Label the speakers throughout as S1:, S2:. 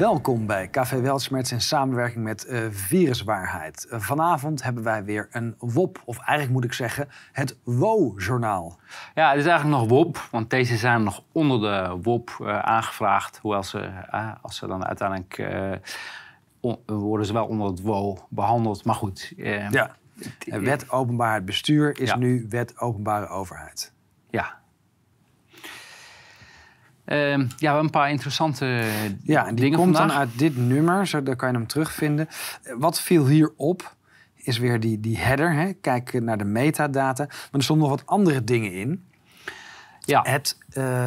S1: Welkom bij Café Weltsmerts in samenwerking met uh, Viruswaarheid. Uh, vanavond hebben wij weer een WOP, of eigenlijk moet ik zeggen het WO-journaal.
S2: Ja, het is eigenlijk nog WOP, want deze zijn nog onder de WOP uh, aangevraagd. Hoewel ze, als ze dan uiteindelijk worden ze wel onder het WO behandeld. Maar goed.
S1: ja. Wet openbaarheid bestuur is nu wet openbare overheid.
S2: Ja, ja, we hebben een paar interessante ja, en die
S1: dingen
S2: komt
S1: dan uit dit nummer, zo, daar kan je hem terugvinden. Wat viel hier op, is weer die, die header. Hè? Kijk naar de metadata. Maar er stonden nog wat andere dingen in. Ja. Het uh,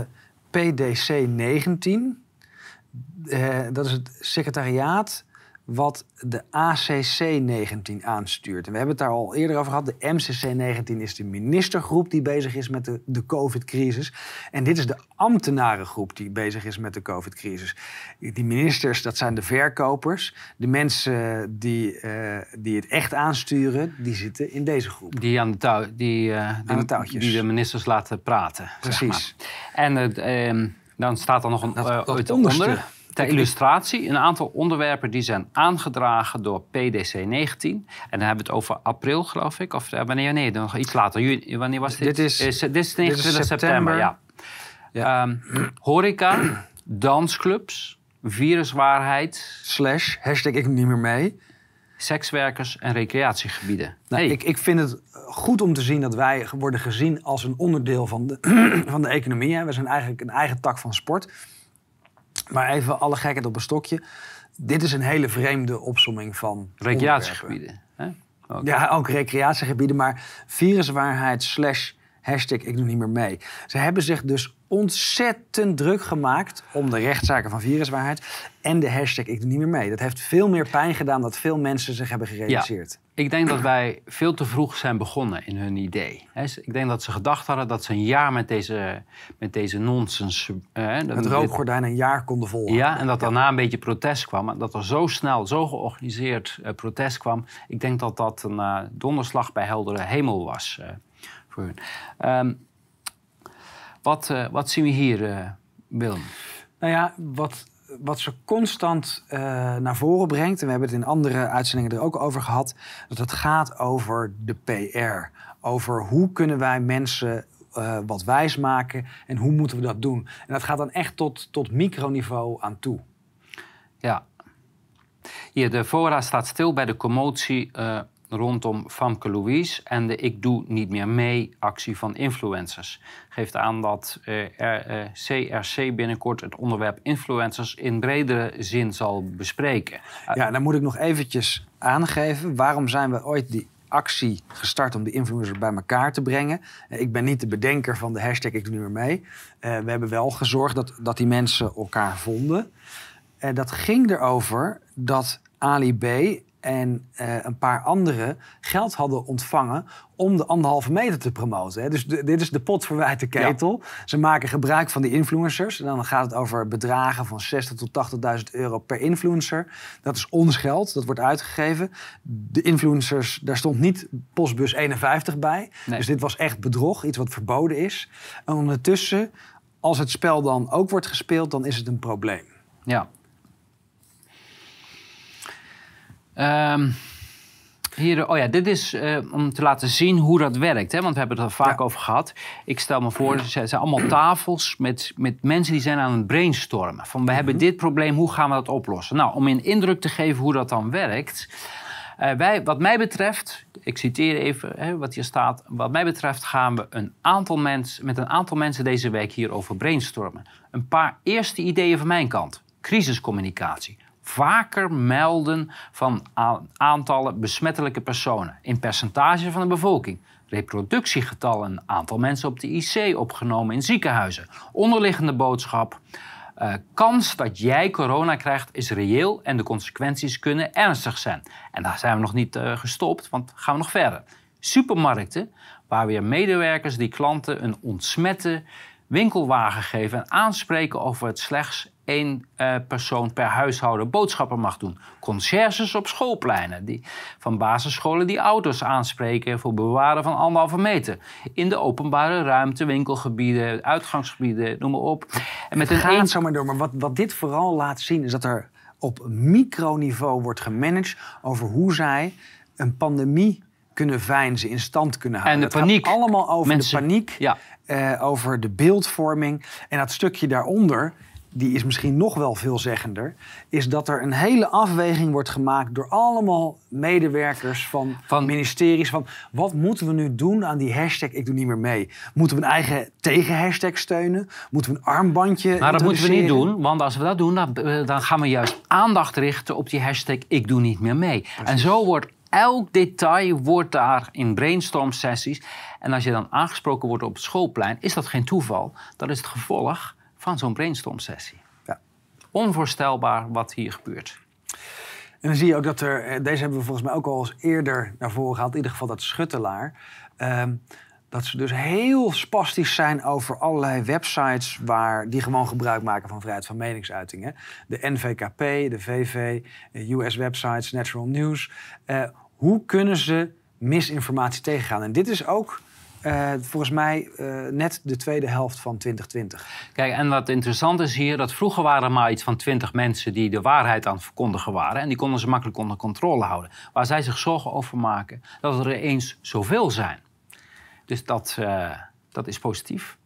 S1: PDC 19, uh, dat is het secretariaat wat de ACC-19 aanstuurt. En we hebben het daar al eerder over gehad. De MCC-19 is de ministergroep die bezig is met de, de COVID-crisis. En dit is de ambtenarengroep die bezig is met de COVID-crisis. Die ministers, dat zijn de verkopers. De mensen die, uh, die het echt aansturen, die zitten in deze groep.
S2: Die aan de, touw, die, uh,
S1: aan de touwtjes.
S2: Die de ministers laten praten.
S1: Precies.
S2: Zeg maar. En uh, dan staat er nog een dat, dat onder. Ter illustratie, een aantal onderwerpen die zijn aangedragen door PDC 19. En dan hebben we het over april, geloof ik. Of eh, wanneer? Nee, nog iets later. Juni, wanneer was dit?
S1: Dit is,
S2: is dit is 29 september. ja. ja. Um, horeca, dansclubs, viruswaarheid.
S1: Slash, hashtag ik niet meer mee.
S2: Sekswerkers en recreatiegebieden.
S1: Nou, ik, ik vind het goed om te zien dat wij worden gezien als een onderdeel van de, van de economie. We zijn eigenlijk een eigen tak van sport. Maar even alle gekheid op een stokje. Dit is een hele vreemde opsomming van
S2: Recreatiegebieden. Hè?
S1: Ja, ook recreatiegebieden. Maar viruswaarheid slash hashtag ik doe niet meer mee. Ze hebben zich dus ontzettend druk gemaakt om de rechtszaken van viruswaarheid en de hashtag ik doe niet meer mee. Dat heeft veel meer pijn gedaan dan veel mensen zich hebben gerealiseerd.
S2: Ja, ik denk dat wij veel te vroeg zijn begonnen in hun idee. Ik denk dat ze gedacht hadden dat ze een jaar met deze, met deze nonsens...
S1: Eh, het rookgordijn een jaar konden volgen.
S2: Ja, en dat daarna een beetje protest kwam. En dat er zo snel, zo georganiseerd uh, protest kwam. Ik denk dat dat een uh, donderslag bij heldere hemel was uh, voor hun. Um, wat, uh, wat zien we hier, uh, Willem?
S1: Nou ja, wat, wat ze constant uh, naar voren brengt, en we hebben het in andere uitzendingen er ook over gehad, dat het gaat over de PR. Over hoe kunnen wij mensen uh, wat wijs maken en hoe moeten we dat doen. En dat gaat dan echt tot, tot microniveau aan toe.
S2: Ja. Hier, de voorraad staat stil bij de commotie uh, rondom Famke Louise en de Ik Doe Niet Meer Mee actie van influencers. Geeft aan dat CRC binnenkort het onderwerp influencers in bredere zin zal bespreken.
S1: Ja, dan moet ik nog eventjes aangeven. Waarom zijn we ooit die actie gestart om de influencers bij elkaar te brengen. Ik ben niet de bedenker van de hashtag Ik Doe Niet Meer Mee. we hebben wel gezorgd dat, dat die mensen elkaar vonden. dat ging erover dat Ali B en uh, een paar anderen geld hadden ontvangen om de anderhalve meter te promoten. Hè. Dus dit is de pot verwijte ketel. Ze maken gebruik van die influencers. En dan gaat het over bedragen van 60.000 tot 80.000 euro per influencer. Dat is ons geld, dat wordt uitgegeven. De influencers, daar stond niet postbus 51 bij. Dus dit was echt bedrog, iets wat verboden is. En ondertussen, als het spel dan ook wordt gespeeld, dan is het een probleem.
S2: Ja, Um, hier, oh ja, dit is uh, om te laten zien hoe dat werkt. Hè? Want we hebben het er vaak over gehad. Ik stel me voor, er zijn allemaal tafels met, met mensen die zijn aan het brainstormen. Van we hebben mhm. dit probleem, hoe gaan we dat oplossen? Nou, om een indruk te geven hoe dat dan werkt. Uh, wij, wat mij betreft, ik citeer even hè, wat hier staat. Wat mij betreft gaan we een aantal mensen, met een aantal mensen deze week hierover brainstormen. Een paar eerste ideeën van mijn kant. Crisiscommunicatie vaker melden van aantallen besmettelijke personen in percentage van de bevolking. Reproductiegetallen, aantal mensen op de IC opgenomen in ziekenhuizen. Onderliggende boodschap. Uh, kans dat jij corona krijgt is reëel en de consequenties kunnen ernstig zijn. En daar zijn we nog niet uh, gestopt, want gaan we nog verder. Supermarkten, waar weer medewerkers die klanten een ontsmette winkelwagen geven en aanspreken over het slechts één uh, persoon per huishouden boodschappen mag doen. Conciërges op schoolpleinen die, van basisscholen die auto's aanspreken voor bewaren van anderhalve meter. In de openbare ruimte, winkelgebieden, uitgangsgebieden, noem maar op.
S1: En met het een gaat een... zomaar door, maar wat, wat dit vooral laat zien is dat er op microniveau wordt gemanaged over hoe zij een pandemie kunnen veinzen, in stand kunnen houden.
S2: En de
S1: Het
S2: paniek.
S1: allemaal over
S2: Mensen-
S1: de paniek,
S2: Ja.
S1: eh, over de beeldvorming. En dat stukje daaronder, die is misschien nog wel veelzeggender... is dat er een hele afweging wordt gemaakt door allemaal medewerkers van,
S2: Van-
S1: ministeries... van wat moeten we nu doen aan die hashtag ik doe niet meer mee? Moeten we een eigen tegenhashtag steunen? Moeten we een armbandje
S2: Maar dat moeten we niet doen, want als we dat doen, dan, eh, dan gaan we juist aandacht richten op die hashtag ik doe niet meer mee. En zo wordt elk detail wordt daar in brainstorm sessies. En als je dan aangesproken wordt op het schoolplein, is dat geen toeval. Dat is het gevolg van zo'n brainstorm sessie.
S1: Ja.
S2: Onvoorstelbaar wat hier gebeurt.
S1: En dan zie je ook dat er, eh, deze hebben we volgens mij ook al eens eerder naar voren gehaald, in ieder geval dat Schuttelaar. ehm, dat ze dus heel spastisch zijn over allerlei websites waar, die gewoon gebruik maken van vrijheid van meningsuiting. hè. De NVKP, de VV, eh, US websites, Natural News. Eh, hoe kunnen ze misinformatie tegengaan? En dit is ook eh, volgens mij eh, net de tweede helft van 2020.
S2: Kijk, en wat interessant is hier, dat vroeger waren er maar iets van twintig mensen die de waarheid aan het verkondigen waren. En die konden ze makkelijk onder controle houden. Waar zij zich zorgen over maken, dat er eens zoveel zijn. Dus dat, eh, dat is positief.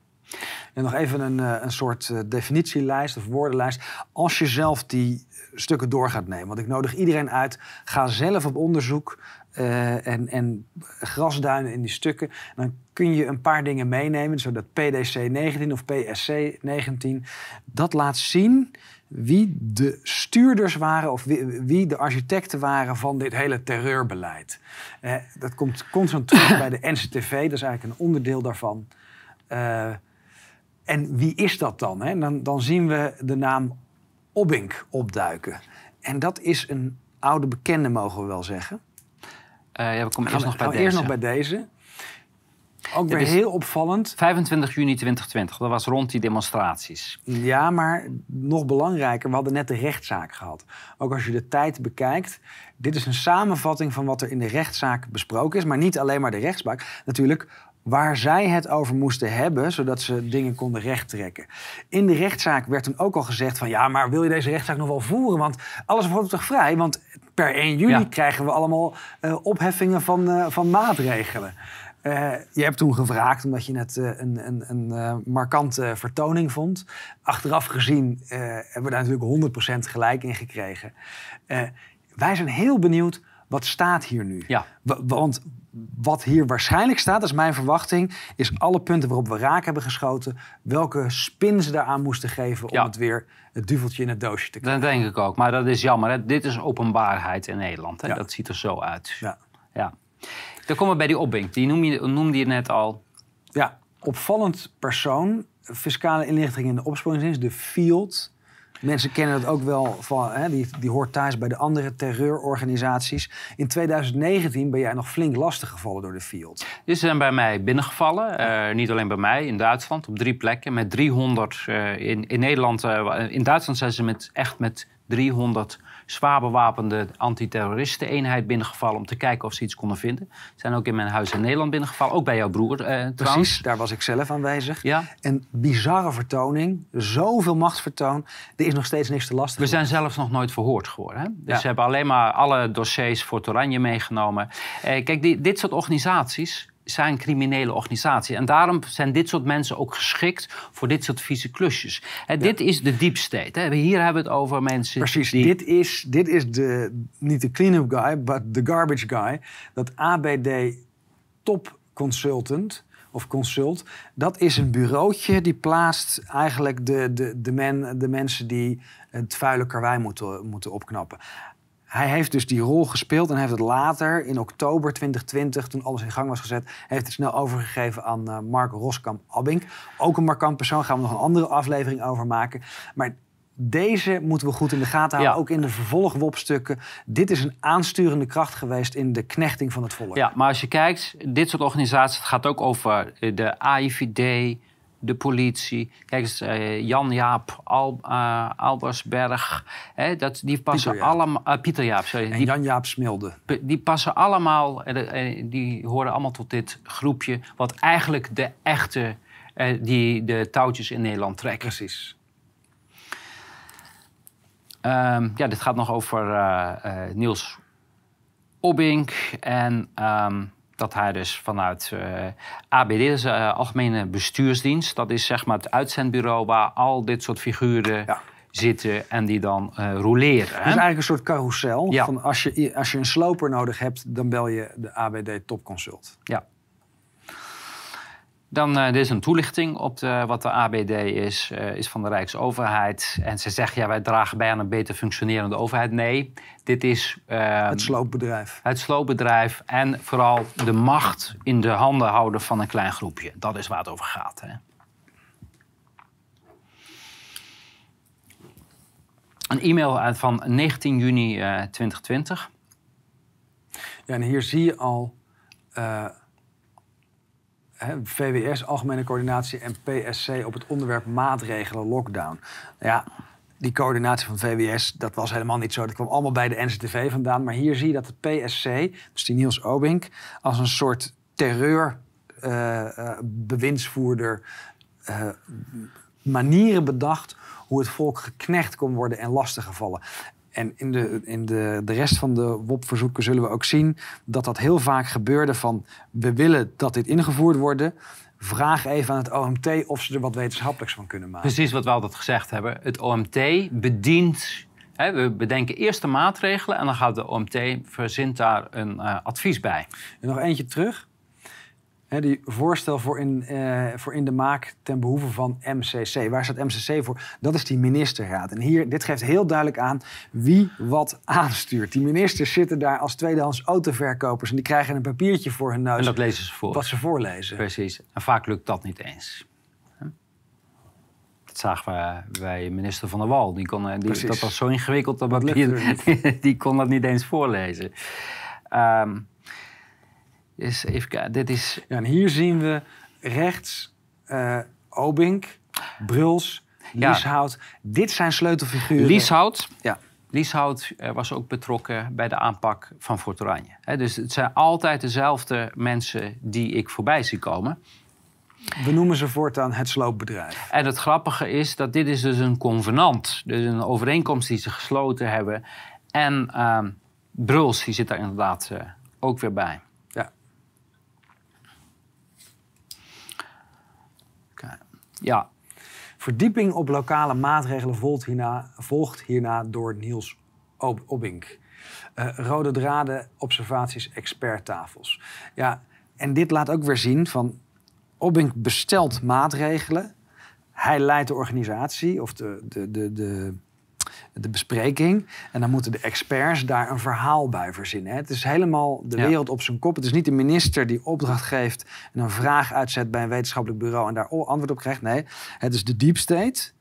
S1: En nog even een, eh, een soort eh, definitielijst of woordenlijst. Als je zelf die stukken door gaat nemen. Want ik nodig iedereen uit. Ga zelf op onderzoek eh, en, en grasduinen in die stukken. Dan kun je een paar dingen meenemen. Zodat PDC 19 of PSC 19. Dat laat zien wie de stuurders waren of wie, wie de architecten waren van dit hele terreurbeleid. Dat komt constant terug bij de NCTV. Dat is eigenlijk een onderdeel daarvan. En wie is dat dan? Hè? Dan, dan zien we de naam Obbink opduiken. En dat is een oude bekende, mogen we wel zeggen.
S2: Eh ja, we komen eerst nog bij
S1: eerst nog bij deze. Ook weer
S2: is-
S1: heel opvallend.
S2: 25 juni 2020, dat was rond die demonstraties.
S1: Ja, maar nog belangrijker, we hadden net de rechtszaak gehad. Ook als je de tijd bekijkt, dit is een samenvatting van wat er in de rechtszaak besproken is. Maar niet alleen maar de rechtszaak, natuurlijk waar zij het over moesten hebben, zodat ze dingen konden rechttrekken. In de rechtszaak werd toen ook al gezegd van... ja, maar wil je deze rechtszaak nog wel voeren? Want alles wordt toch vrij? Want per 1 juli
S2: Ja.
S1: krijgen we allemaal eh, opheffingen van, eh, van maatregelen. Eh, je hebt toen gevraagd, omdat je het een, een, een markante vertoning vond. Achteraf gezien hebben we daar natuurlijk 100% gelijk in gekregen. Wij zijn heel benieuwd, wat staat hier nu?
S2: Ja.
S1: Wa- Want wat hier waarschijnlijk staat, dat is mijn verwachting... is alle punten waarop we raak hebben geschoten... welke spin ze daaraan moesten geven om
S2: Ja.
S1: het weer het duveltje in het doosje te krijgen.
S2: Dat denk ik ook. Maar dat is jammer. Hè? Dit is openbaarheid in Nederland. Hè?
S1: Ja.
S2: Dat ziet er zo uit.
S1: Ja.
S2: Ja. Dan komen we bij die opbink. Die noem je, noemde je net al.
S1: Ja, opvallend persoon. Fiscale inlichting in de opsporingsdienst, de FIELD. Mensen kennen dat ook wel van, hè, die, die hoort thuis bij de andere terreurorganisaties. In 2019 ben jij nog flink lastiggevallen door de FIELD.
S2: Die zijn bij mij binnengevallen. Eh, niet alleen bij mij, in Duitsland, op drie plekken. Met 300 eh, in, in Nederland. eh, in Duitsland zijn ze met, echt met 300 zwaar bewapende antiterroristen-eenheid binnengevallen. om te kijken of ze iets konden vinden. Ze zijn ook in mijn huis in Nederland binnengevallen. Ook bij jouw broer eh, trouwens.
S1: Precies, daar was ik zelf aanwezig.
S2: Ja.
S1: Een bizarre vertoning, zoveel machtsvertoon. Er is nog steeds niks te lastig.
S2: We zijn zelfs nog nooit verhoord geworden. Hè? Dus
S1: Ja.
S2: ze hebben alleen maar alle dossiers voor het Oranje meegenomen. Eh, kijk, die, dit soort organisaties zijn criminele organisaties. En daarom zijn dit soort mensen ook geschikt voor dit soort vieze klusjes. Dit is de deep state. Hè? Hier hebben we het over mensen
S1: Precies,
S2: die...
S1: dit is, dit is de, niet de clean-up guy, but de garbage guy. Dat ABD top consultant of consult, dat is een bureautje die plaatst eigenlijk de, de, de, men, de mensen die het vuile karwei moeten, moeten opknappen. Hij heeft dus die rol gespeeld en heeft het later, in oktober 2020, toen alles in gang was gezet, heeft het snel overgegeven aan eh, Mark Roskam-Abbink. Ook een markant persoon, gaan we nog een andere aflevering over maken. Maar deze moeten we goed in de gaten houden,
S2: Ja.
S1: ook in de vervolgwopstukken. Dit is een aansturende kracht geweest in de knechting van het volk.
S2: Ja, maar als je kijkt, dit soort organisaties, het gaat ook over eh, de AIVD, de politie. Kijk eens, eh, Jan-Jaap Al, eh, Albersberg, hè, dat, die passen allemaal... eh, Pieter Jaap, sorry.
S1: En Jan-Jaap Smilde.
S2: die passen allemaal, die horen allemaal tot dit groepje... wat eigenlijk de echte, die de touwtjes in Nederland trekken.
S1: Precies.
S2: Ehm, ja, dit gaat nog over Niels Obbink. En ehm, dat hij dus vanuit eh, ABD, dus, eh, Algemene Bestuursdienst... dat is zeg maar het uitzendbureau waar al dit soort figuren
S1: Ja.
S2: zitten... en die dan eh roleren.
S1: Het
S2: hè?
S1: is eigenlijk een soort carousel.
S2: Ja.
S1: Van als, je, als je een sloper nodig hebt, dan bel je de ABD Topconsult.
S2: Ja. Dan, eh dit is een toelichting op de, wat de ABD is, eh, is van de Rijksoverheid. En ze zeggen, ja, wij dragen bij aan een beter functionerende overheid. Nee, dit is eh,
S1: Het sloopbedrijf.
S2: het sloopbedrijf en vooral de macht in de handen houden van een klein groepje. Dat is waar het over gaat. Hè. Een e-mail uit van 19 juni eh, 2020.
S1: Ja, en hier zie je al eh, VWS, Algemene Coördinatie en PSC op het onderwerp maatregelen lockdown. Ja, die coördinatie van VWS, dat was helemaal niet zo. Dat kwam allemaal bij de NCTV vandaan. Maar hier zie je dat de PSC, dus die Niels Obink, als een soort terreur eh, eh, bewindsvoerder eh, manieren bedacht hoe het volk geknecht kon worden en lastiggevallen. En in, de, in de, de rest van de WOP-verzoeken zullen we ook zien dat dat heel vaak gebeurde van... we willen dat dit ingevoerd wordt. Vraag even aan het OMT of ze er wat wetenschappelijks van kunnen maken.
S2: Precies wat we altijd gezegd hebben. Het OMT bedient. Hè, we bedenken eerst de maatregelen en dan gaat de OMT verzint daar een eh, advies bij.
S1: En nog eentje terug. Die voorstel voor in, eh, voor in de maak ten behoeve van MCC. Waar staat MCC voor? Dat is die ministerraad. En hier, dit geeft heel duidelijk aan wie wat aanstuurt. Die ministers zitten daar als tweedehands autoverkopers... en die krijgen een papiertje voor hun neus
S2: En dat lezen ze voor.
S1: wat ze voorlezen.
S2: Precies. En vaak lukt dat niet eens. Dat zagen we bij minister Van der Wal. Die kon, eh, die, dat was zo ingewikkeld dat
S1: Dat
S2: die kon dat niet eens voorlezen. Ehm dus even kijken. Dit is
S1: Ja, en hier zien we rechts eh, Obink, Bruls,
S2: Ja.
S1: Lieshout. Dit zijn sleutelfiguren.
S2: Lieshout.
S1: Ja.
S2: Lieshout eh, was ook betrokken bij de aanpak van Fort Oranje. Dus het zijn altijd dezelfde mensen die ik voorbij zie komen.
S1: We noemen ze voortaan het sloopbedrijf.
S2: En het grappige is dat dit is dus een convenant. Dus een overeenkomst die ze gesloten hebben. En ehm Bruls die zit daar inderdaad eh, ook weer bij.
S1: Ja. Verdieping op lokale maatregelen volgt hierna, volgt hierna door Niels Ob- Obink. Eh, rode draden, observaties, experttafels. Ja, en dit laat ook weer zien van... Obink bestelt maatregelen. Hij leidt de organisatie of de, de, de, de, de bespreking. En dan moeten de experts daar een verhaal bij verzinnen. hè. Het is helemaal de
S2: Ja.
S1: wereld op zijn kop. Het is niet de minister die opdracht geeft... en een vraag uitzet bij een wetenschappelijk bureau... en daar antwoord op krijgt. Nee, het is de deep state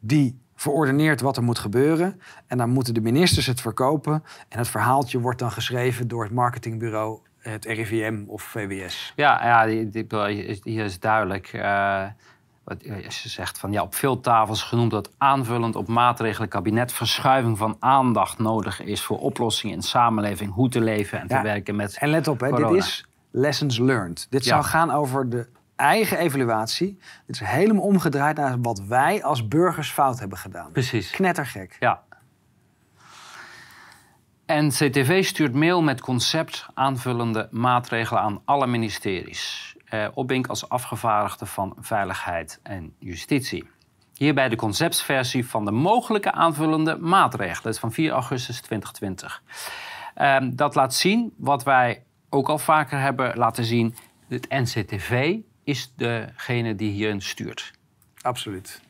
S1: die verordeneert wat er moet gebeuren. En dan moeten de ministers het verkopen. En het verhaaltje wordt dan geschreven door het marketingbureau... het RIVM of VWS.
S2: ja, ja die, is duidelijk. eh, wat, eh, ze zegt van ja, op veel tafels genoemd dat aanvullend op maatregelen kabinet verschuiving van aandacht nodig is voor oplossingen in samenleving, hoe te leven en te werken met.
S1: En let op, hè, dit is lessons learned. Dit
S2: Ja.
S1: zou gaan over de eigen evaluatie. Dit is helemaal omgedraaid naar wat wij als burgers fout hebben gedaan.
S2: Precies.
S1: Knettergek.
S2: Ja. En CTV stuurt mail met concept aanvullende maatregelen aan alle ministeries. Eh Opbink als afgevaardigde van Veiligheid en Justitie. Hierbij de conceptversie van de mogelijke aanvullende maatregelen. Dat is van 4 augustus 2020. Ehm, dat laat zien wat wij ook al vaker hebben laten zien. Het NCTV is degene die hierin stuurt.
S1: Absoluut.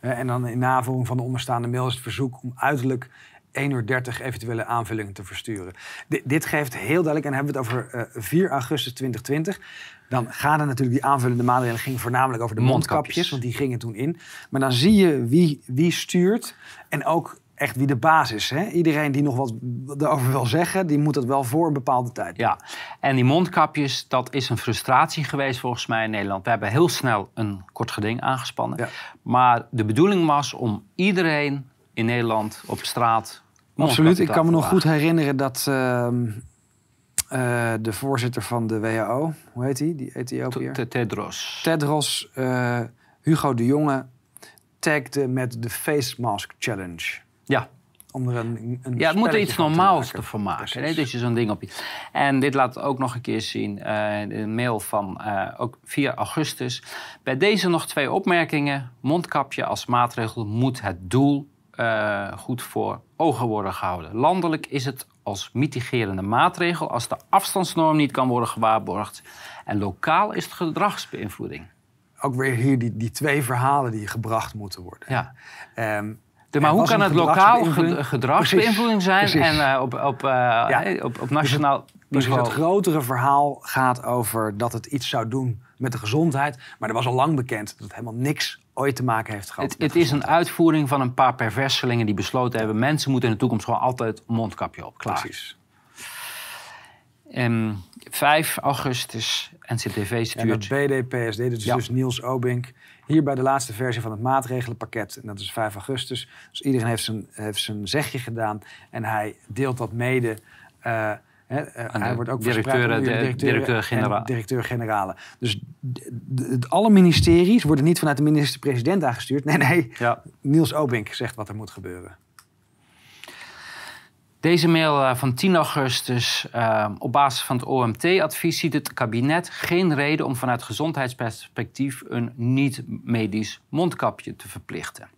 S1: Eh, en dan in navolging van de onderstaande mail is het verzoek om uiterlijk 1 uur 30 eventuele aanvullingen te versturen. Di- dit geeft heel duidelijk, en hebben we het over eh, 4 augustus 2020. Dan gaan er natuurlijk die aanvullende maatregelen gingen voornamelijk over de mondkapjes,
S2: Mondkapjes.
S1: want die gingen toen in. Maar dan zie je wie, wie stuurt en ook echt wie de baas is. Hè? Iedereen die nog wat erover wil zeggen, die moet dat wel voor een bepaalde tijd.
S2: Ja, en die mondkapjes, dat is een frustratie geweest volgens mij in Nederland. We hebben heel snel een kort geding aangespannen.
S1: Ja.
S2: Maar de bedoeling was om iedereen in Nederland op straat.
S1: Absoluut. Ik kan me nog
S2: goed.
S1: goed herinneren dat ehm, eh, de voorzitter van de WHO, hoe heet die, die Ethiopiër?
S2: Tedros.
S1: Tedros, eh, Hugo de Jonge, tagde met de Face Mask Challenge.
S2: Ja.
S1: Om er een, een
S2: Ja, het moet er iets
S1: van te
S2: normaals
S1: maken.
S2: Nee? Dus je zo'n ding op je. En dit laat ook nog een keer zien. eh de mail van ook 4 augustus. Bij deze nog twee opmerkingen. Mondkapje als maatregel moet het doel goed voor ogen worden gehouden. Landelijk is het als mitigerende maatregel als de afstandsnorm niet kan worden gewaarborgd. En lokaal is het gedragsbeïnvloeding.
S1: Ook weer hier die, die twee verhalen die gebracht moeten worden.
S2: Ja.
S1: Ehm,
S2: De, maar hoe kan het lokaal
S1: gedragsbeïnvloeding.
S2: ged- gedragsbeïnvloeding zijn
S1: Precies.
S2: en eh, op, op, eh, op, op nationaal
S1: Dus
S2: niveau?
S1: het grotere verhaal gaat over dat het iets zou doen met de gezondheid. Maar er was al lang bekend dat het helemaal niks ooit te maken heeft gehad.
S2: Het, het is een uitvoering van een paar perverselingen die besloten hebben... mensen moeten in de toekomst gewoon altijd een mondkapje op. Klaar.
S1: Precies.
S2: Ehm, 5 augustus, NCTV
S1: En
S2: stuurt...
S1: dat BDPSD, dat is
S2: Ja.
S1: dus Niels Obink. Hier bij de laatste versie van het maatregelenpakket. En dat is 5 augustus. Dus iedereen heeft zijn, heeft zijn zegje gedaan. En hij deelt dat mede. eh, eh, hij wordt ook
S2: directeuren directeur-generaal.
S1: en Directeur-generalen. Dus alle ministeries worden niet vanuit de minister-president aangestuurd. Nee, nee.
S2: Ja.
S1: Niels Obink zegt wat er moet gebeuren.
S2: Deze mail eh, van 10 augustus. eh, op basis van het OMT-advies ziet het kabinet geen reden om vanuit gezondheidsperspectief een niet-medisch mondkapje te verplichten.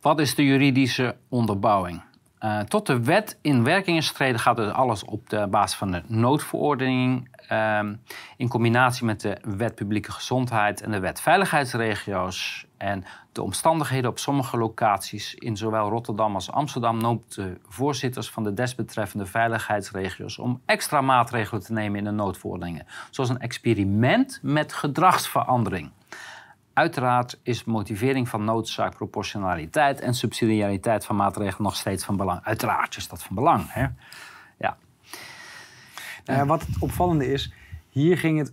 S2: Wat is de juridische onderbouwing? Eh, tot de wet in werking is getreden gaat dus alles op de basis van de noodverordening. ehm, in combinatie met de wet publieke gezondheid en de wet veiligheidsregio's. En de omstandigheden op sommige locaties in zowel Rotterdam als Amsterdam noopt de voorzitters van de desbetreffende veiligheidsregio's om extra maatregelen te nemen in de noodverordeningen. Zoals een experiment met gedragsverandering. Uiteraard is motivering van noodzaak, proportionaliteit en subsidiariteit van maatregelen nog steeds van belang. Uiteraard is dat van belang. Hè? Ja.
S1: Nou wat het opvallende is, hier ging het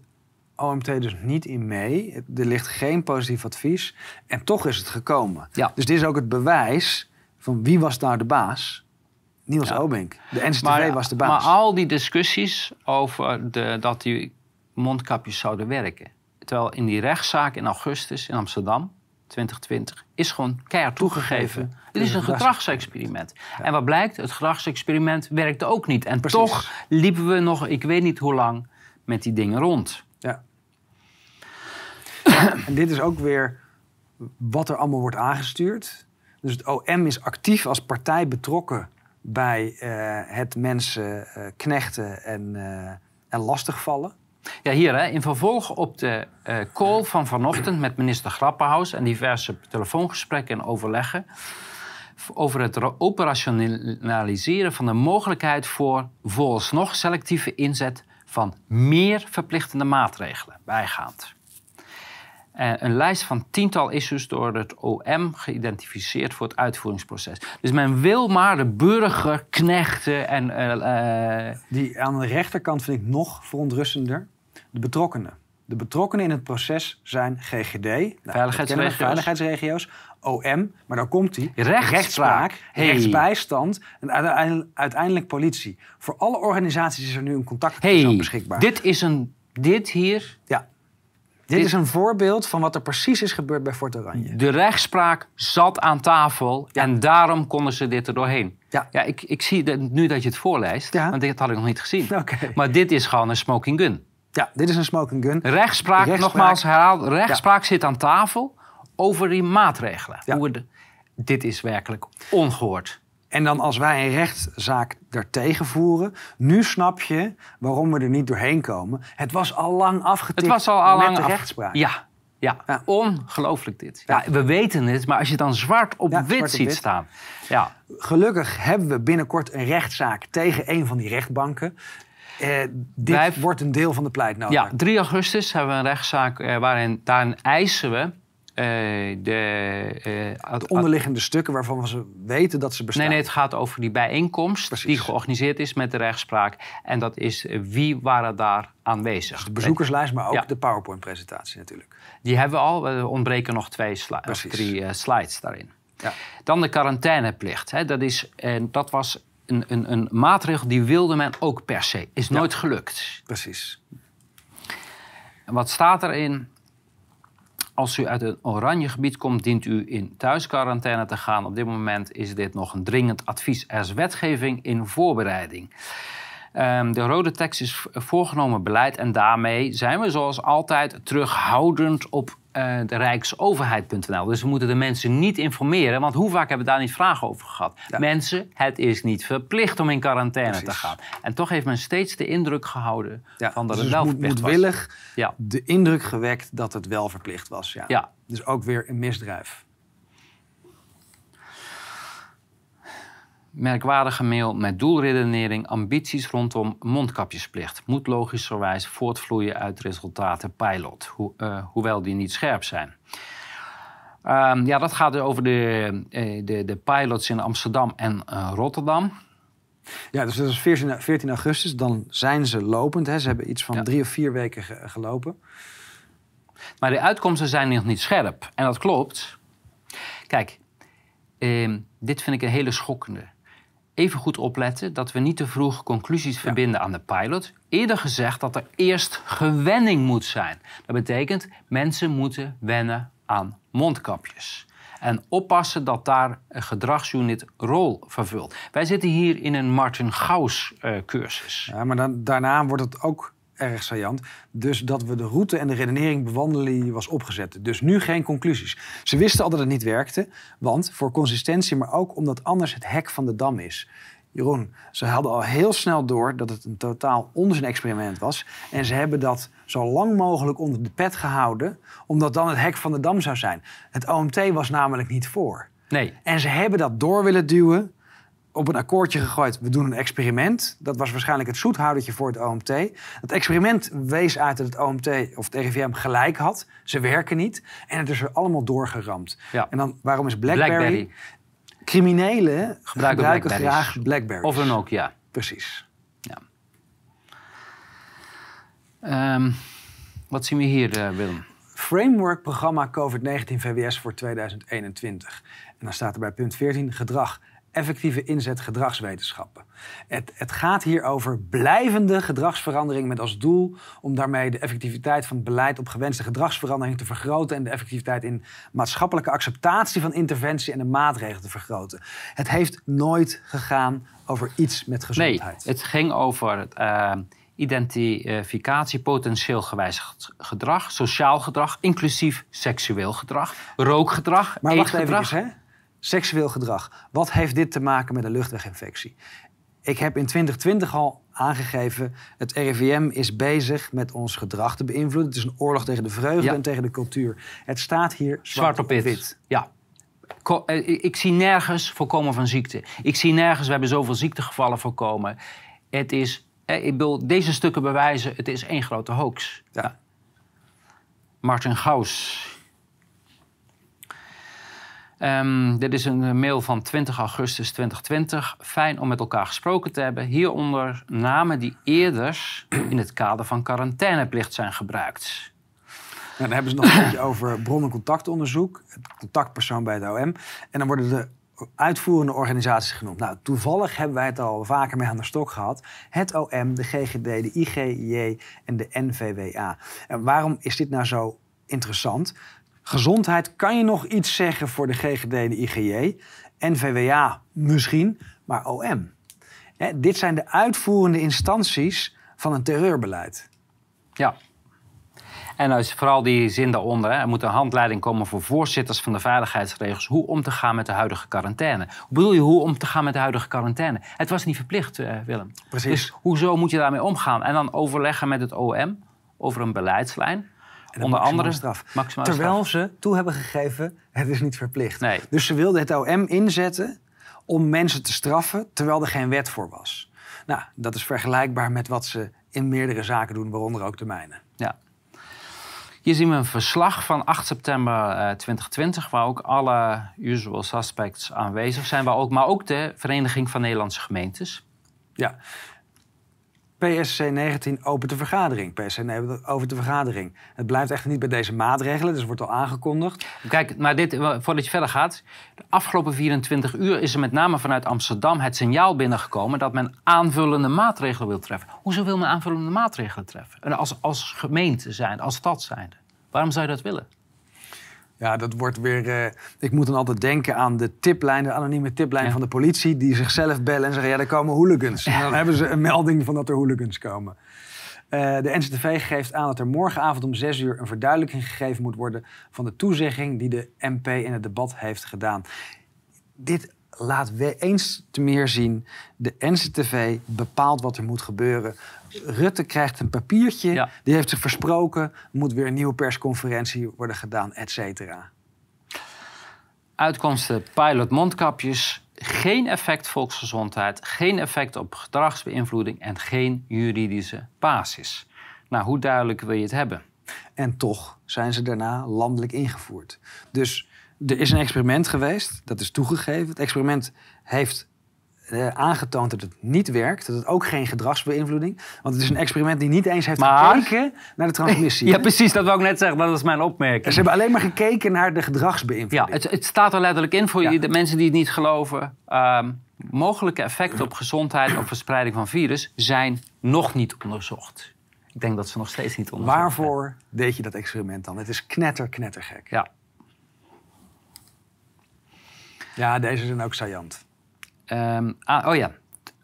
S1: OMT dus niet in mee. Er ligt geen positief advies. En toch is het gekomen.
S2: Ja.
S1: Dus dit is ook het bewijs van wie was nou de baas? Niels
S2: Ja.
S1: Obink. De NCTV was de
S2: maar
S1: baas.
S2: al die discussies over de, dat die mondkapjes zouden werken. Terwijl in die rechtszaak in augustus in Amsterdam, 2020, is gewoon keihard toegegeven. Het is een gedragsexperiment. En wat blijkt? Het gedragsexperiment werkte ook niet. En
S1: Precies.
S2: toch liepen we nog, ik weet niet hoe lang, met die dingen rond.
S1: Ja. en dit is ook weer wat er allemaal wordt aangestuurd. Dus het OM is actief als partij betrokken bij eh, het mensen eh, knechten en, eh en lastigvallen.
S2: Ja, hier, hè, in vervolg op de eh, call van vanochtend met minister Grappenhaus en diverse telefoongesprekken en overleggen over het operationaliseren van de mogelijkheid voor vooralsnog selectieve inzet van meer verplichtende maatregelen bijgaand. Eh, een lijst van tiental issues door het OM geïdentificeerd voor het uitvoeringsproces. Dus men wil maar de burger knechten en eh,
S1: Die aan de rechterkant vind ik nog verontrustender. De betrokkenen. De betrokkenen in het proces zijn GGD, nou,
S2: Veiligheidsregio's.
S1: veiligheidsregio's, OM, maar dan komt die
S2: Rechtspraak. Hey.
S1: rechtsbijstand en uiteindelijk, uiteindelijk politie. Voor alle organisaties is er nu een contactpersoon
S2: hey,
S1: beschikbaar.
S2: dit is een, dit hier
S1: ja. Dit,
S2: dit-
S1: is een voorbeeld van wat er precies is gebeurd bij Fort Oranje.
S2: De rechtspraak zat aan tafel en daarom konden ze dit er doorheen.
S1: Ja.
S2: Ja, ik, ik zie dat, nu dat je het voorleest,
S1: Ja.
S2: want dit had ik nog niet gezien.
S1: Oké.
S2: Maar dit is gewoon een smoking gun.
S1: Ja, dit is een smoking gun.
S2: Rechtspraak,
S1: Rechtspraak.
S2: nogmaals herhaald, rechtspraak zit aan tafel over die maatregelen.
S1: Ja.
S2: Hoe de- dit is werkelijk ongehoord.
S1: En dan als wij een rechtszaak daartegen voeren, nu snap je waarom we er niet doorheen komen. Het was al lang afgetikt
S2: Het was al, al
S1: met
S2: lang
S1: de
S2: af-
S1: rechtspraak.
S2: Ja, ja.
S1: Ja.
S2: ongelooflijk dit.
S1: Ja.
S2: Ja. we weten het, maar als je het dan zwart op
S1: Ja,
S2: wit
S1: zwart op
S2: ziet
S1: wit.
S2: staan. Ja,
S1: Gelukkig hebben we binnenkort een rechtszaak tegen een van die rechtbanken. Eh, dit
S2: Wij-
S1: wordt een deel van de pleitnota.
S2: Ja, 3 augustus hebben we een rechtszaak eh, waarin daarin eisen we eh, de.
S1: De onderliggende stukken waarvan we weten dat ze bestaan.
S2: Nee, nee, het gaat over die bijeenkomst
S1: Precies.
S2: die georganiseerd is met de rechtspraak. En dat is wie waren daar aanwezig.
S1: De bezoekerslijst, maar ook
S2: Ja.
S1: de PowerPoint-presentatie natuurlijk.
S2: Die hebben we al. Er ontbreken nog twee sli- of
S1: Precies.
S2: drie slides daarin.
S1: Ja.
S2: Dan de quarantaineplicht. Hè. Dat, is, en dat was een, een, een maatregel die wilde men ook per se. Is nooit gelukt.
S1: Precies.
S2: En wat staat erin? Als u uit een oranje gebied komt, dient u in thuisquarantaine te gaan. Op dit moment is dit nog een dringend advies. Er is wetgeving in voorbereiding. Ehm, de rode tekst is voorgenomen beleid en daarmee zijn we zoals altijd terughoudend op uh, de rijksoverheid.nl. Dus we moeten de mensen niet informeren, want hoe vaak hebben we daar niet vragen over gehad? Mensen, het is niet verplicht om in quarantaine te gaan. En toch heeft men steeds de indruk gehouden van dat dus het wel verplicht
S1: was. moedwillig ja. de indruk gewekt dat het wel verplicht was. Ja. ja. Dus ook weer een misdrijf.
S2: Merkwaardige mail met doelredenering, ambities rondom mondkapjesplicht. Moet logischerwijs voortvloeien uit resultaten pilot, uh, hoewel die niet scherp zijn. Um, ja, dat gaat over de, uh, de, de pilots in Amsterdam en uh, Rotterdam.
S1: Ja, dus dat is 14, 14 augustus. Dan zijn ze lopend. Hè. Ze hebben iets van ja. drie of vier weken ge gelopen.
S2: Maar de uitkomsten zijn nog niet scherp. En dat klopt. Kijk, ehm, dit vind ik een hele schokkende even goed opletten dat we niet te vroeg conclusies verbinden aan de pilot. Eerder gezegd dat er eerst gewenning moet zijn. Dat betekent mensen moeten wennen aan mondkapjes. En oppassen dat daar een gedragsunit rol vervult. Wij zitten hier in een Martin Gauss uh, cursus.
S1: Ja, maar dan, daarna wordt het ook erg saillant. Dus dat we de route en de redenering bewandelen die was opgezet. Dus nu geen conclusies. Ze wisten al dat het niet werkte, want voor consistentie, maar ook omdat anders het hek van de dam is. Jeroen, ze hadden al heel snel door dat het een totaal onzin-experiment was. En ze hebben dat zo lang mogelijk onder de pet gehouden, omdat dan het hek van de dam zou zijn. Het OMT was namelijk niet voor.
S2: Nee.
S1: En ze hebben dat door willen duwen op een akkoordje gegooid. We doen een experiment. Dat was waarschijnlijk het zoethoudertje voor het OMT. Het experiment wees uit dat het OMT of het RIVM gelijk had. Ze werken niet. En het is er allemaal doorgeramd. Ja. En dan, waarom is BlackBerry? Blackberry. Criminelen gebruiken, graag BlackBerry.
S2: Of een ook, ja.
S1: Precies. Ja.
S2: Um, wat zien we hier, uh, Willem?
S1: Framework programma COVID-19 VWS voor 2021. En dan staat er bij punt 14 gedrag effectieve inzet gedragswetenschappen. Het, het, gaat hier over blijvende gedragsverandering met als doel om daarmee de effectiviteit van het beleid op gewenste gedragsverandering te vergroten en de effectiviteit in maatschappelijke acceptatie van interventie en de maatregelen te vergroten. Het heeft nooit gegaan over iets met gezondheid.
S2: Nee, het ging over uh, identificatie potentieel gewijzigd gedrag, sociaal gedrag, inclusief seksueel gedrag, rookgedrag,
S1: maar wacht even, hè? Seksueel gedrag. Wat heeft dit te maken met een luchtweginfectie? Ik heb in 2020 al aangegeven, het RIVM is bezig met ons gedrag te beïnvloeden. Het is een oorlog tegen de vreugde en tegen de cultuur. Het staat hier zwart, op wit.
S2: Ja. Eh, ik zie nergens voorkomen van ziekte. Ik zie nergens, we hebben zoveel ziektegevallen voorkomen. Het is, eh, ik wil deze stukken bewijzen, het is één grote hoax. Ja. Martin Gauss, Um, dit is een mail van 20 augustus 2020. Fijn om met elkaar gesproken te hebben. Hieronder namen die eerder in het kader van quarantaineplicht zijn gebruikt.
S1: dan hebben ze nog een beetje over bron- en contactonderzoek. Het contactpersoon bij het OM. En dan worden de uitvoerende organisaties genoemd. Nou, toevallig hebben wij het al vaker mee aan de stok gehad. Het OM, de GGD, de IGJ en de NVWA. En waarom is dit nou zo interessant? Gezondheid kan je nog iets zeggen voor de GGD, de IGJ. NVWA misschien, maar OM. dit zijn de uitvoerende instanties van een terreurbeleid.
S2: Ja. En is vooral die zin daaronder. Hè. Er moet een handleiding komen voor voorzitters van de veiligheidsregels. Hoe om te gaan met de huidige quarantaine. Hoe bedoel je hoe om te gaan met de huidige quarantaine? Het was niet verplicht, uh, Willem.
S1: Precies.
S2: Dus hoezo moet je daarmee omgaan? En dan overleggen met het OM over een beleidslijn. Onder andere
S1: straf. Terwijl ze toe hebben gegeven, het is niet verplicht. Nee. Dus ze wilden het OM inzetten om mensen te straffen, terwijl er geen wet voor was. Nou, dat is vergelijkbaar met wat ze in meerdere zaken doen, waaronder ook de mijne.
S2: Ja. Hier zien we een verslag van 8 september 2020, waar ook alle usual suspects aanwezig zijn, waar ook, maar ook de Vereniging van Nederlandse Gemeentes.
S1: Ja, PSC 19 opent de vergadering. PSC 19 over de vergadering. Het blijft echt niet bij deze maatregelen, dus wordt al aangekondigd.
S2: Kijk, maar dit, voordat je verder gaat. De afgelopen 24 uur is er met name vanuit Amsterdam het signaal binnengekomen dat men aanvullende maatregelen wil treffen. Hoezo wil men aanvullende maatregelen treffen? En als, als gemeente zijn, als stad zijn. Waarom zou je dat willen?
S1: Ja, dat wordt weer. eh, ik moet dan altijd denken aan de tiplijn, de anonieme tiplijn
S2: Ja.
S1: van de politie, die zichzelf bellen en zeggen: ja, er komen hooligans. En dan hebben ze een melding van dat er hooligans komen. Eh, de NCTV geeft aan dat er morgenavond om 6 uur een verduidelijking gegeven moet worden van de toezegging die de MP in het debat heeft gedaan. Dit laat we eens te meer zien. De NCTV bepaalt wat er moet gebeuren. Rutte krijgt een papiertje,
S2: Ja.
S1: die heeft zich versproken. Er moet weer een nieuwe persconferentie worden gedaan, et cetera.
S2: Uitkomsten pilot mondkapjes. Geen effect volksgezondheid, geen effect op gedragsbeïnvloeding en geen juridische basis. Nou, hoe duidelijk wil je het hebben?
S1: En toch zijn ze daarna landelijk ingevoerd. Dus er is een experiment geweest, dat is toegegeven. Het experiment heeft aangetoond dat het niet werkt. Dat het ook geen gedragsbeïnvloeding. Want het is een experiment die niet eens heeft
S2: Maar-
S1: gekeken naar de transmissie.
S2: Ja, precies, dat wou ik net zeggen. Dat is mijn opmerking.
S1: Ze hebben alleen maar gekeken naar de
S2: Ja,
S1: gedragsbeïnvloeding.
S2: het, het staat er letterlijk in voor
S1: Ja.
S2: de mensen die het niet geloven. Ehm, mogelijke effecten op gezondheid of verspreiding van virus zijn nog niet onderzocht. Ik denk dat ze nog steeds niet onderzocht zijn.
S1: Waarvoor deed je dat experiment dan? Het is knetter, knettergek.
S2: Ja.
S1: Ja, deze zijn ook saillant.
S2: Ehm, ah, oh ja,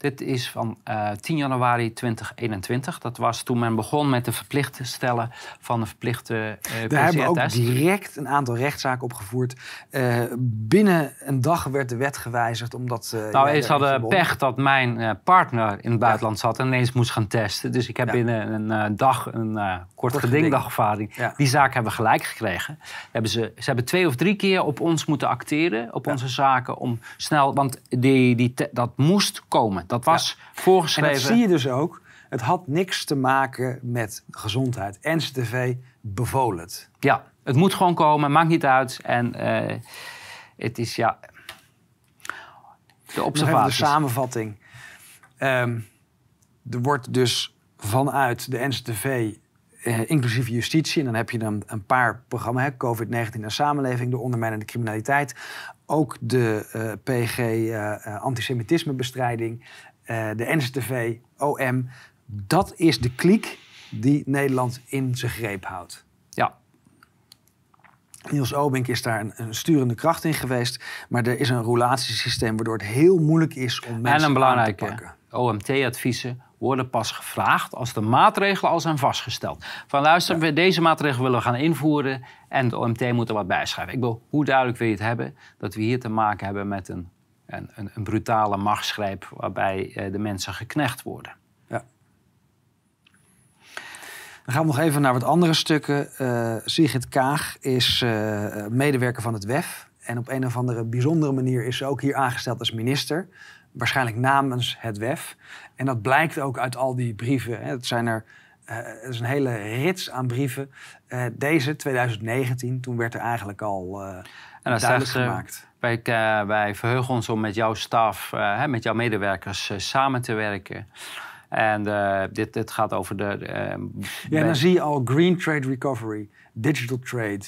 S2: dit is van eh, 10 januari 2021. Dat was toen men begon met de verplicht stellen van een verplichte eh
S1: Daar hebben we ook direct een aantal rechtszaken opgevoerd. Eh, binnen een dag werd de wet gewijzigd omdat... eh,
S2: Nou, eens hadden pech dat mijn eh, partner in het buitenland zat en ineens moest gaan testen. Dus ik heb
S1: Ja.
S2: binnen een eh, dag een eh, kort,
S1: Kort
S2: geding
S1: geding.
S2: dagvaarding.
S1: Ja.
S2: Die zaak hebben we gelijk gekregen. Hebben ze, ze hebben twee of drie keer op ons moeten acteren, op
S1: Ja.
S2: onze zaken, om snel, want die, die, dat moest komen. Dat was
S1: En
S2: voorgeschreven.
S1: dat zie je dus ook. Het had niks te maken met gezondheid. NCTV bevolen het.
S2: Ja, het moet gewoon komen, maakt niet uit. En eh, het is ja. De
S1: even de samenvatting. Ehm, er wordt dus vanuit de NCTV, eh, inclusief justitie... en dan heb je dan een paar programma's, hè, COVID-19 en samenleving... de ondermijnende criminaliteit, ook de eh, PG eh, eh, antisemitismebestrijding... de NCTV, OM. Dat is de kliek die Nederland in zijn greep houdt.
S2: Ja,
S1: Niels Obink is daar een, een sturende kracht in geweest. Maar er is een roulatiesysteem waardoor het heel moeilijk is om mensen
S2: en een
S1: aan te
S2: belangrijke.
S1: pakken.
S2: OMT-adviezen worden pas gevraagd als de maatregelen al zijn vastgesteld. Van luister, we deze maatregelen willen we gaan invoeren en de OMT moet er wat bijschrijven. Ik wil, hoe duidelijk wil je het hebben dat we hier te maken hebben met een, een, een, brutale machtsgreep waarbij eh, de mensen geknecht worden.
S1: Ja. Dan gaan we nog even naar wat andere stukken. Eh Sigrid Kaag is eh, medewerker van het WEF. En op een of andere bijzondere manier is ze ook hier aangesteld als minister. Waarschijnlijk namens het WEF. En dat blijkt ook uit al die brieven. Hè. Het zijn er het is een hele rits aan brieven. Eh, deze, 2019, toen werd er eigenlijk al eh
S2: En
S1: duidelijk gemaakt.
S2: Wij, wij verheugen ons om met jouw staf, met jouw medewerkers samen te werken. En dit, dit gaat over de...
S1: Ja, en dan zie je al Green Trade Recovery, Digital Trade,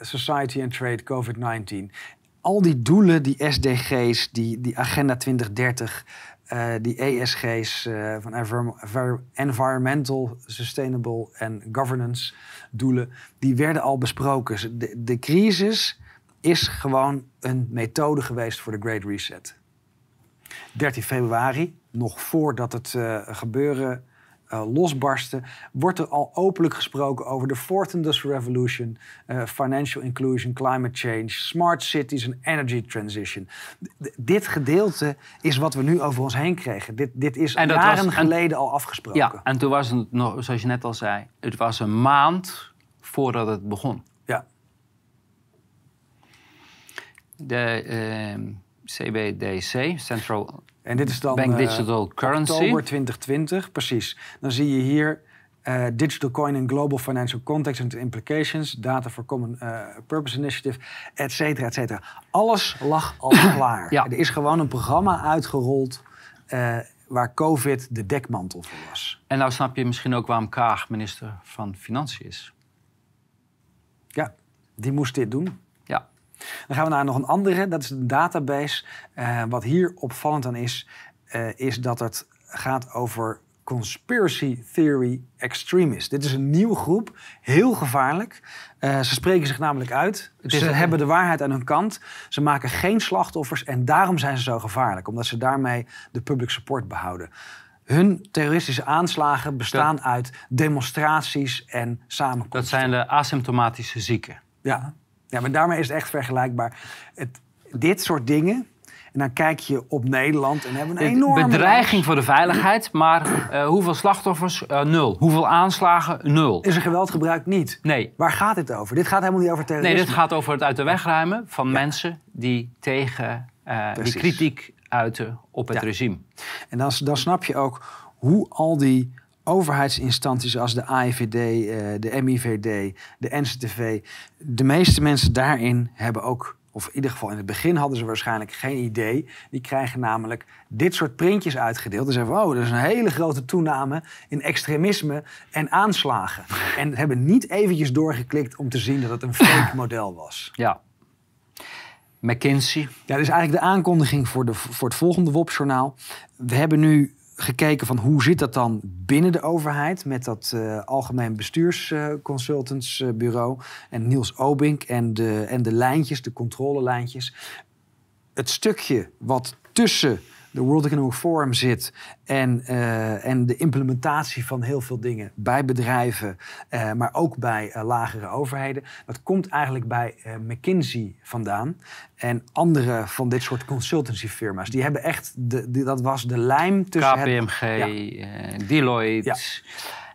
S1: Society and Trade, COVID-19. Al die doelen, die SDG's, die, die Agenda 2030, eh, die ESG's eh, van Envir- Envir- Environmental, Sustainable en Governance doelen, die werden al besproken. De, de crisis is gewoon een methode geweest voor de Great Reset. 13 februari, nog voordat het eh, gebeuren eh, losbarstte, wordt er al openlijk gesproken over de Fourth Industrial Revolution, eh, financial inclusion, climate change, smart cities en energy transition. D- dit gedeelte is wat we nu over ons heen kregen. Dit, dit is
S2: En
S1: jaren
S2: was- en-
S1: geleden al afgesproken.
S2: Ja, en toen was het nog, zoals je net al zei, het was een maand voordat het begon.
S1: Ja.
S2: De ehm, CBDC, Central
S1: En dit is dan
S2: Bank
S1: eh,
S2: Digital Currency.
S1: oktober 2020, precies. Dan zie je hier eh, Digital Coin in Global Financial Context and Implications, Data for Common eh, Purpose Initiative, et cetera, et cetera. Alles lag al klaar.
S2: Ja.
S1: Er is gewoon een programma uitgerold waar COVID de dekmantel voor was.
S2: En nou snap je misschien ook waarom Kaag minister van Financiën is.
S1: Ja, die moest dit doen. Dan gaan we naar nog een andere, dat is een database. Eh, wat hier opvallend aan is, eh, is dat het gaat over Conspiracy Theory Extremists. Dit is een nieuwe groep, heel gevaarlijk. Uh, ze spreken zich namelijk uit. Ze hebben de waarheid aan hun kant. Ze maken geen slachtoffers en daarom zijn ze zo gevaarlijk. Omdat ze daarmee de public support behouden. Hun terroristische aanslagen bestaan uit demonstraties en samenkomsten.
S2: Dat zijn de asymptomatische zieken.
S1: Ja, ja maar daarmee is het echt vergelijkbaar. Het, dit soort dingen, en dan kijk je op Nederland en hebben een enorme...
S2: Bedreiging voor de veiligheid, maar uh, hoeveel slachtoffers? Uh, nul. Hoeveel aanslagen? Nul.
S1: Is er geweld gebruikt? Niet.
S2: Nee.
S1: Waar gaat dit over? Dit gaat helemaal niet over terrorisme.
S2: Nee, dit gaat over het uit de weg ruimen van mensen die tegen uh, die kritiek uiten op het regime.
S1: En dan, dan snap je ook hoe al die overheidsinstanties als de AIVD, de MIVD, de NCTV, de meeste mensen daarin hebben ook of in ieder geval in het begin hadden ze waarschijnlijk geen idee. Die krijgen namelijk dit soort printjes uitgedeeld. En zeggen van, oh, er is een hele grote toename in extremisme en aanslagen. En hebben niet eventjes doorgeklikt om te zien dat het een fake model was.
S2: Ja. McKinsey.
S1: Ja, dat is eigenlijk de aankondiging voor, de, voor het volgende WOP-journaal. We hebben nu gekeken van hoe zit dat dan binnen de overheid met dat uh, algemeen bestuursconsultantsbureau uh, en Niels Obink en de, en de lijntjes, de controlelijntjes. Het stukje wat tussen de World Economic Forum zit en, uh, en de implementatie van heel veel dingen bij bedrijven, uh, maar ook bij uh, lagere overheden. Dat komt eigenlijk bij McKinsey vandaan en andere van dit soort consultancyfirma's. Die hebben echt, de, die, dat was de lijm tussen.
S2: KPMG, het, Deloitte. Ja.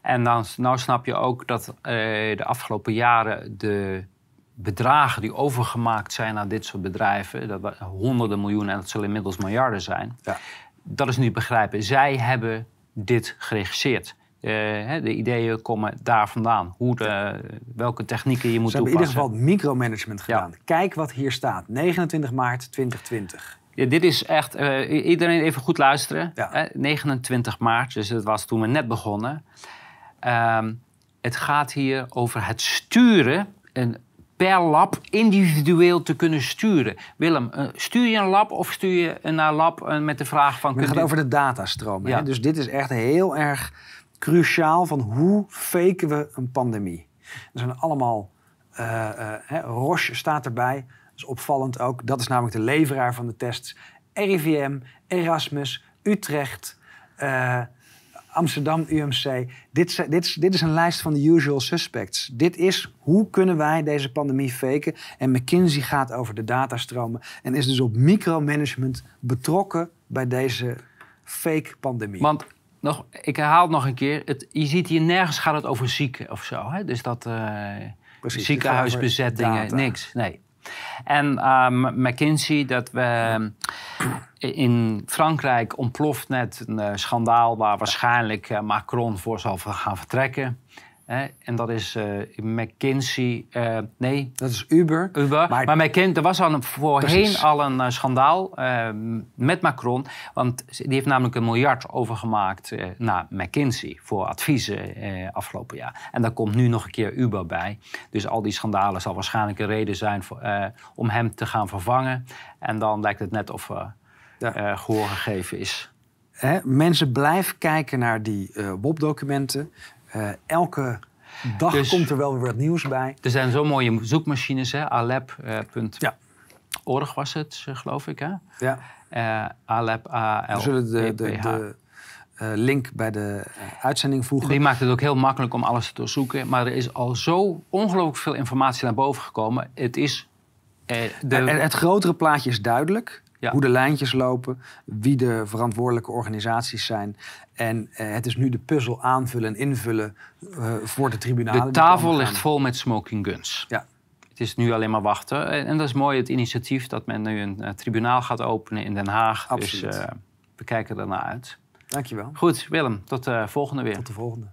S2: En dan nou snap je ook dat de afgelopen jaren de bedragen die overgemaakt zijn aan dit soort bedrijven, dat honderden miljoenen en dat zullen inmiddels miljarden zijn, ja. dat is nu begrijpen. Zij hebben dit geregisseerd. Uh, de ideeën komen daar vandaan. Hoe de, welke technieken je moet
S1: Ze toepassen. Ze hebben in ieder geval micromanagement gedaan. Kijk wat hier staat. 29 maart 2020.
S2: Ja, dit is echt... Uh, iedereen even goed luisteren. Ja. 29 maart, dus dat was toen we net begonnen. Uh, het gaat hier over het sturen... En per lab individueel te kunnen sturen. Willem, uh, stuur je een lab of stuur je naar lab uh, met de vraag van...
S1: Het gaat over de datastroom. Ja. Dus dit is echt heel erg cruciaal van hoe faken we een pandemie. Er zijn allemaal... Uh, Roche staat erbij. Dat is opvallend ook. Dat is namelijk de leveraar van de tests. RIVM, Erasmus, Utrecht... Amsterdam UMC. Dit, dit, dit is een lijst van de usual suspects. Dit is hoe kunnen wij deze pandemie faken. En McKinsey gaat over de datastromen en is dus op micromanagement betrokken bij deze fake pandemie.
S2: Want nog, ik herhaal het nog een keer. Het, je ziet hier nergens gaat het over zieken of zo. Hè? Dus dat uh, ziekenhuisbezettingen, niks. Nee. En um, McKinsey, dat we in Frankrijk ontploft net een uh, schandaal waar waarschijnlijk uh, Macron voor zal gaan vertrekken. En dat is uh, McKinsey. nee.
S1: Dat is Uber.
S2: Uber. Maar, maar McKinsey, er was al voorheen al een schandaal met Macron. Want die heeft namelijk een miljard overgemaakt naar McKinsey voor adviezen afgelopen jaar. En daar komt nu nog een keer Uber bij. Dus al die schandalen zal waarschijnlijk een reden zijn voor, om hem te gaan vervangen. En dan lijkt het net of ja. uh, gehoor gegeven is.
S1: Mensen blijven kijken naar die WOP-documenten. Uh, elke dag dus, komt er wel weer wat nieuws bij.
S2: Er zijn zo mooie zoekmachines, hè? alep.org ja. was het, geloof ik. Hè?
S1: Ja.
S2: Alep, A L
S1: We zullen de, de, de link bij de uitzending voegen.
S2: Die maakt het ook heel makkelijk om alles te doorzoeken. Maar er is al zo ongelooflijk veel informatie naar boven gekomen. Het is...
S1: de... het grotere plaatje is duidelijk. Hoe de lijntjes lopen, wie de verantwoordelijke organisaties zijn. En eh, het is nu de puzzel aanvullen en invullen uh, voor de tribunalen.
S2: De tafel ligt vol met smoking guns. Ja. Het is nu alleen maar wachten. En, dat is mooi, het initiatief dat men nu een uh, tribunaal gaat openen in Den Haag. Absoluut. Dus we kijken ernaar uit.
S1: Dankjewel.
S2: Goed, Willem, tot de volgende weer.
S1: Tot de volgende.